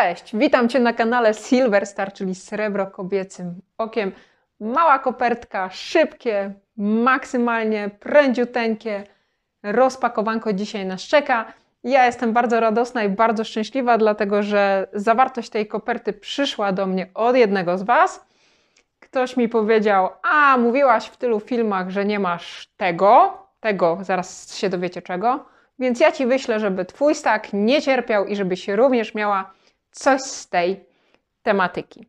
Cześć, witam Cię na kanale Silver Star, czyli Srebro Kobiecym Okiem. Mała kopertka, szybkie, maksymalnie prędziuteńkie rozpakowanko dzisiaj nas czeka. Ja jestem bardzo radosna i bardzo szczęśliwa, dlatego że zawartość tej koperty przyszła do mnie od jednego z Was. Ktoś mi powiedział, a mówiłaś w tylu filmach, że nie masz tego, tego, zaraz się dowiecie czego, więc ja Ci wyślę, żeby Twój stak nie cierpiał i żebyś również miała coś z tej tematyki.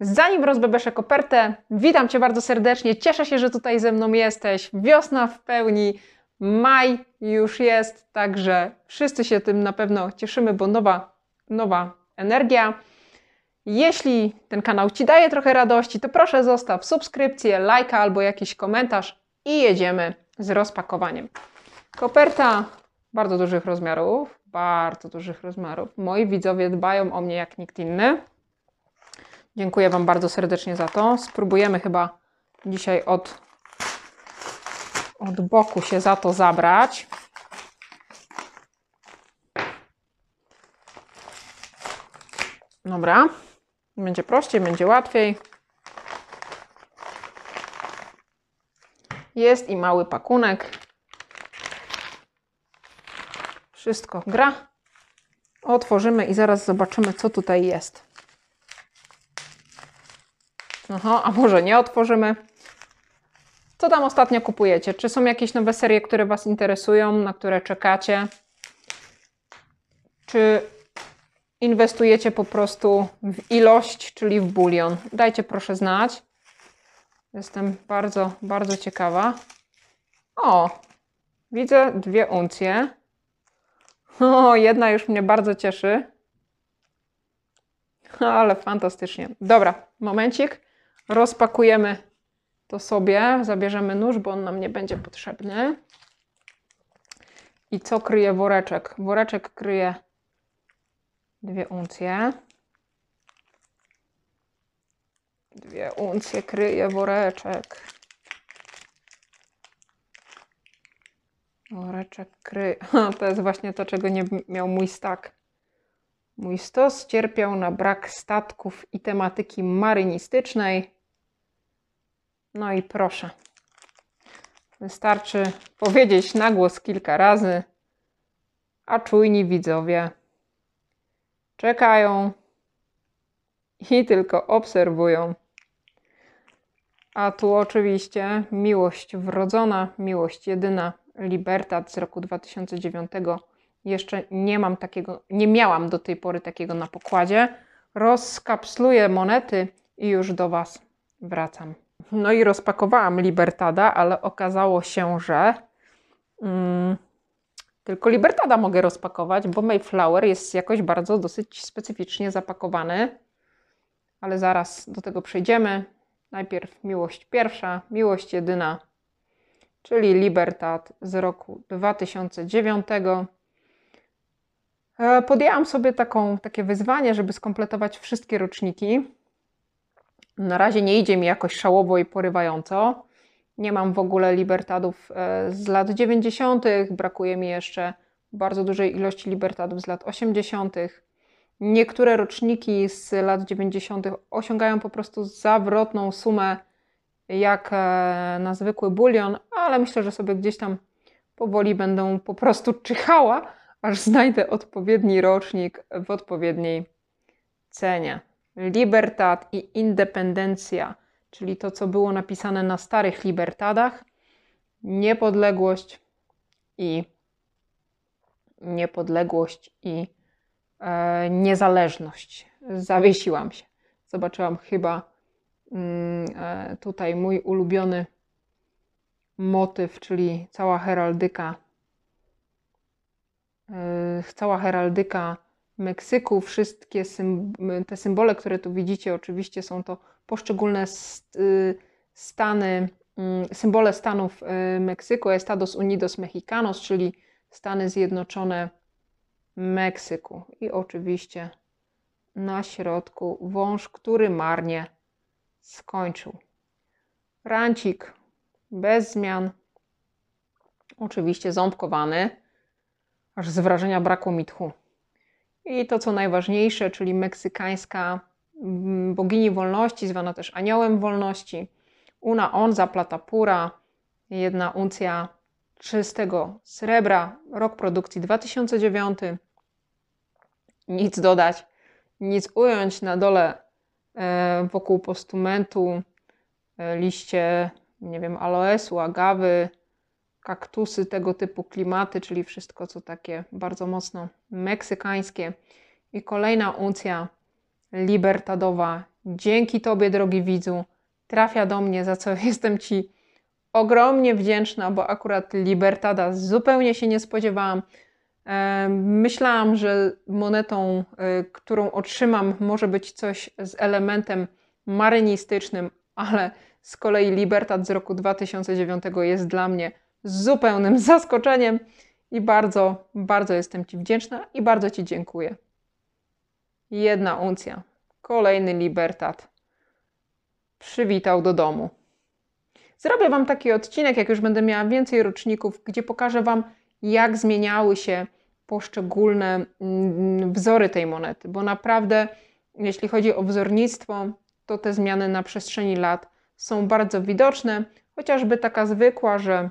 Zanim rozbebeszę kopertę, witam Cię bardzo serdecznie. Cieszę się, że tutaj ze mną jesteś. Wiosna w pełni, maj już jest, także wszyscy się tym na pewno cieszymy, bo nowa, nowa energia. Jeśli ten kanał Ci daje trochę radości, to proszę zostaw subskrypcję, lajka albo jakiś komentarz i jedziemy z rozpakowaniem. Koperta bardzo dużych rozmiarów, bardzo dużych rozmiarów. Moi widzowie dbają o mnie jak nikt inny. Dziękuję Wam bardzo serdecznie za to. Spróbujemy chyba dzisiaj od, od boku się za to zabrać. Dobra. Będzie prościej, będzie łatwiej. Jest i mały pakunek. Wszystko gra. Otworzymy i zaraz zobaczymy, co tutaj jest. Aha, a może nie otworzymy? Co tam ostatnio kupujecie? Czy są jakieś nowe serie, które Was interesują, na które czekacie? Czy inwestujecie po prostu w ilość, czyli w bulion? Dajcie proszę znać. Jestem bardzo, bardzo ciekawa. O, widzę dwie uncje. O, jedna już mnie bardzo cieszy. Ale fantastycznie. Dobra, momencik. Rozpakujemy to sobie. Zabierzemy nóż, bo on nam nie będzie potrzebny. I co kryje woreczek? Woreczek kryje dwie uncje. Dwie uncje kryje woreczek. Woreczek kry. To jest właśnie to, czego nie miał mój stak. Mój stos cierpiał na brak statków i tematyki marynistycznej. No i proszę. Wystarczy powiedzieć na głos kilka razy, a czujni widzowie czekają i tylko obserwują. A tu oczywiście miłość wrodzona, miłość jedyna Libertad z roku 2009. Jeszcze nie mam takiego, nie miałam do tej pory takiego na pokładzie. Rozkapsluję monety i już do Was wracam. No i rozpakowałam Libertada, ale okazało się, że mm, tylko Libertada mogę rozpakować, bo Mayflower jest jakoś bardzo dosyć specyficznie zapakowany. Ale zaraz do tego przejdziemy. Najpierw miłość pierwsza, miłość jedyna czyli Libertad z roku 2009. E, podjęłam sobie taką, takie wyzwanie, żeby skompletować wszystkie roczniki. Na razie nie idzie mi jakoś szałowo i porywająco. Nie mam w ogóle Libertadów e, z lat 90., brakuje mi jeszcze bardzo dużej ilości Libertadów z lat 80. Niektóre roczniki z lat 90. osiągają po prostu zawrotną sumę jak e, na zwykły bulion, ale myślę, że sobie gdzieś tam powoli będę po prostu czyhała, aż znajdę odpowiedni rocznik w odpowiedniej cenie. Libertad i Independencja, czyli to, co było napisane na starych Libertadach, niepodległość i niepodległość i e, niezależność. Zawiesiłam się. Zobaczyłam chyba tutaj mój ulubiony motyw, czyli cała heraldyka, e, cała heraldyka Meksyku, wszystkie te symbole, które tu widzicie, oczywiście są to poszczególne y, stany, mm, symbole stanów y, Meksyku, Estados Unidos Mexicanos, czyli Stany Zjednoczone Meksyku. I oczywiście na środku wąż, który marnie skończył. Rancik bez zmian. Oczywiście ząbkowany, aż z wrażenia brakło mi tchu. I to, co najważniejsze, czyli meksykańska mm, bogini wolności, zwana też aniołem wolności. Una onza plata pura, jedna uncja czystego srebra, rok produkcji 2009. Nic dodać, nic ująć na dole wokół postumentu, e, liście, nie wiem, aloesu, agawy, kaktusy, tego typu klimaty, czyli wszystko, co takie bardzo mocno meksykańskie. I kolejna uncja libertadowa. Dzięki Tobie, drogi widzu, trafia do mnie, za co jestem Ci ogromnie wdzięczna, bo akurat Libertada zupełnie się nie spodziewałam. Myślałam, że monetą, e, którą otrzymam, może być coś z elementem marynistycznym, ale z kolei Libertad z roku 2009 jest dla mnie zupełnym zaskoczeniem i bardzo, bardzo jestem Ci wdzięczna i bardzo Ci dziękuję. Jedna uncja, kolejny Libertad przywitał do domu. Zrobię Wam taki odcinek, jak już będę miała więcej roczników, gdzie pokażę Wam, jak zmieniały się poszczególne mm, wzory tej monety, bo naprawdę, jeśli chodzi o wzornictwo, to te zmiany na przestrzeni lat są bardzo widoczne, chociażby taka zwykła, że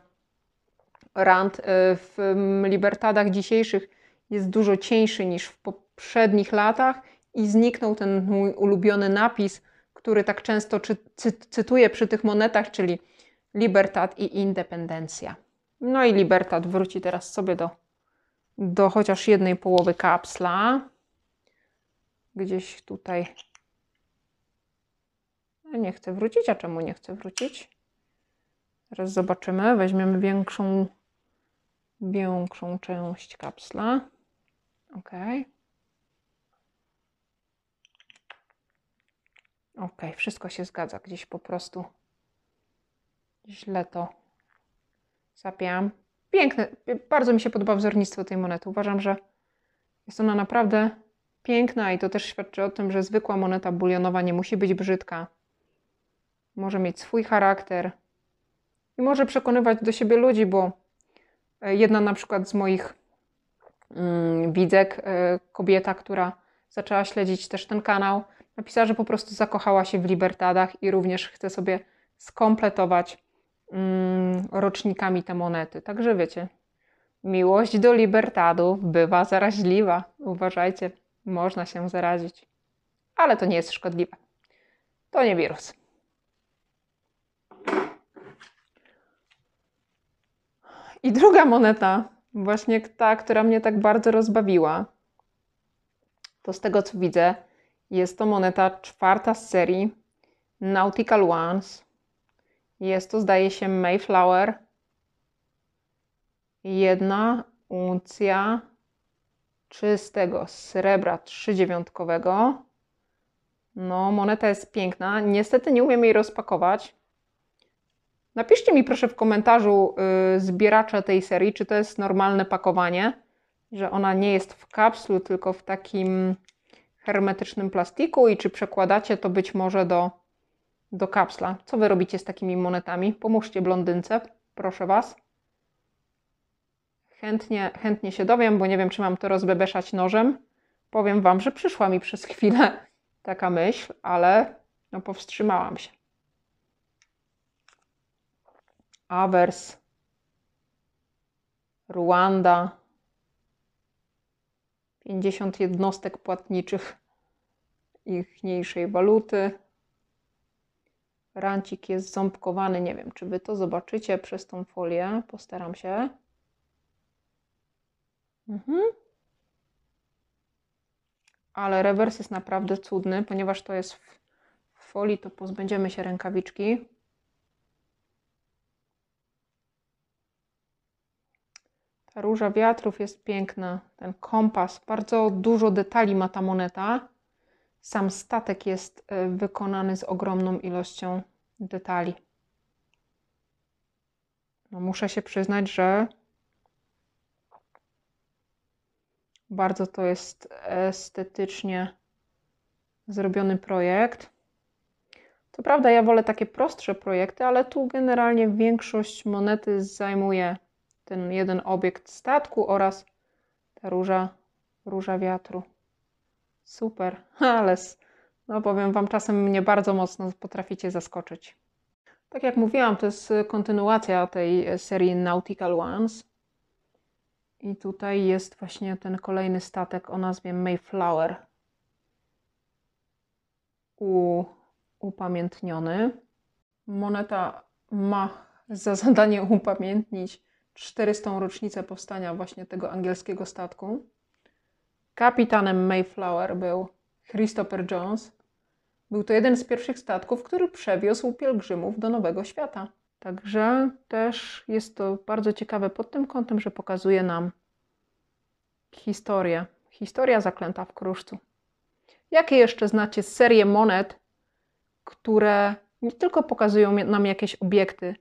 rand y, w Libertadach dzisiejszych jest dużo cieńszy niż w poprzednich latach i zniknął ten mój ulubiony napis, który tak często czy, cy, cytuję przy tych monetach, czyli Libertad i Independencja. No i Libertad wróci teraz sobie do, do chociaż jednej połowy kapsla. Gdzieś tutaj. Nie chcę wrócić, a czemu nie chcę wrócić? Teraz zobaczymy. Weźmiemy większą większą część kapsla. OK. OK, wszystko się zgadza. Gdzieś po prostu źle to zapięłam. Piękne. Bardzo mi się podoba wzornictwo tej monety. Uważam, że jest ona naprawdę piękna i to też świadczy o tym, że zwykła moneta bulionowa nie musi być brzydka. Może mieć swój charakter i może przekonywać do siebie ludzi, bo E, jedna na przykład z moich mm, widzek, e, kobieta, która zaczęła śledzić też ten kanał, napisała, że po prostu zakochała się w Libertadach i również chce sobie skompletować rocznikami te monety. Także wiecie, miłość do Libertadu bywa zaraźliwa. Uważajcie, można się zarazić. Ale to nie jest szkodliwe. To nie wirus. I druga moneta, właśnie ta, która mnie tak bardzo rozbawiła, to z tego co widzę, jest to moneta czwarta z serii Nautical Ones. Jest to, zdaje się, Mayflower. Jedna uncja czystego srebra trzydziewiątkowego. No, moneta jest piękna. Niestety nie umiem jej rozpakować, Napiszcie mi proszę w komentarzu yy, zbieracze tej serii, czy to jest normalne pakowanie, że ona nie jest w kapslu, tylko w takim hermetycznym plastiku i czy przekładacie to być może do, do kapsla. Co wy robicie z takimi monetami? Pomóżcie blondynce, proszę was. Chętnie, chętnie się dowiem, bo nie wiem, czy mam to rozbebeszać nożem. Powiem wam, że przyszła mi przez chwilę taka myśl, ale no powstrzymałam się. Awers, Ruanda, 50 jednostek płatniczych ichniejszej waluty. Rancik jest ząbkowany. Nie wiem, czy Wy to zobaczycie przez tą folię. Postaram się. Mhm. Ale rewers jest naprawdę cudny, ponieważ to jest w folii, to pozbędziemy się rękawiczki. Ta róża wiatrów jest piękna. Ten kompas, bardzo dużo detali ma ta moneta. Sam statek jest e, wykonany z ogromną ilością detali. No, muszę się przyznać, że bardzo to jest estetycznie zrobiony projekt. Co prawda, ja wolę takie prostsze projekty, ale tu generalnie większość monety zajmuje ten jeden obiekt statku oraz ta róża, róża wiatru. Super, ale no powiem Wam, czasem mnie bardzo mocno potraficie zaskoczyć. Tak jak mówiłam, to jest y, kontynuacja tej y, serii Nautical Ones. I tutaj jest właśnie ten kolejny statek o nazwie Mayflower. U, upamiętniony. Moneta ma za zadanie upamiętnić 400. rocznicę powstania właśnie tego angielskiego statku. Kapitanem Mayflower był Christopher Jones. Był to jeden z pierwszych statków, który przewiózł pielgrzymów do Nowego Świata. Także też jest to bardzo ciekawe pod tym kątem, że pokazuje nam historię. Historia zaklęta w kruszcu. Jakie jeszcze znacie serię monet, które nie tylko pokazują nam jakieś obiekty,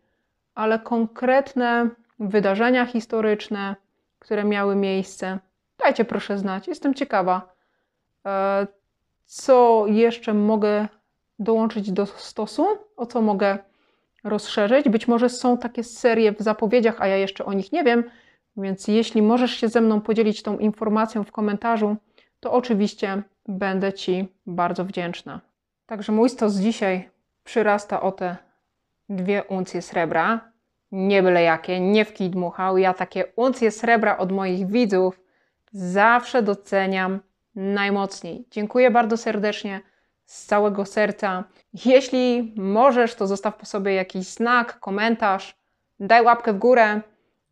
ale konkretne wydarzenia historyczne, które miały miejsce? Dajcie proszę znać, jestem ciekawa, e, co jeszcze mogę dołączyć do stosu, o co mogę rozszerzyć. Być może są takie serie w zapowiedziach, a ja jeszcze o nich nie wiem, więc jeśli możesz się ze mną podzielić tą informacją w komentarzu, to oczywiście będę Ci bardzo wdzięczna. Także mój stos dzisiaj przyrasta o te dwie uncje srebra. Nie byle jakie, nie w kij dmuchał. Ja takie uncje srebra od moich widzów zawsze doceniam najmocniej. Dziękuję bardzo serdecznie z całego serca. Jeśli możesz, to zostaw po sobie jakiś znak, komentarz, daj łapkę w górę.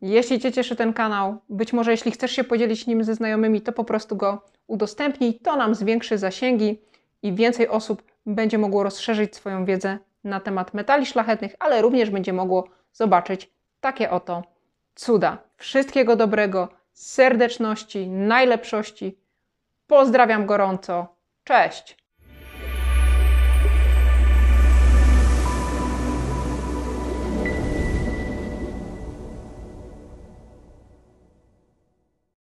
Jeśli Cię cieszy ten kanał, być może jeśli chcesz się podzielić nim ze znajomymi, to po prostu go udostępnij. To nam zwiększy zasięgi i więcej osób będzie mogło rozszerzyć swoją wiedzę na temat metali szlachetnych, ale również będzie mogło zobaczyć takie oto cuda. Wszystkiego dobrego, serdeczności, najlepszości. Pozdrawiam gorąco. Cześć!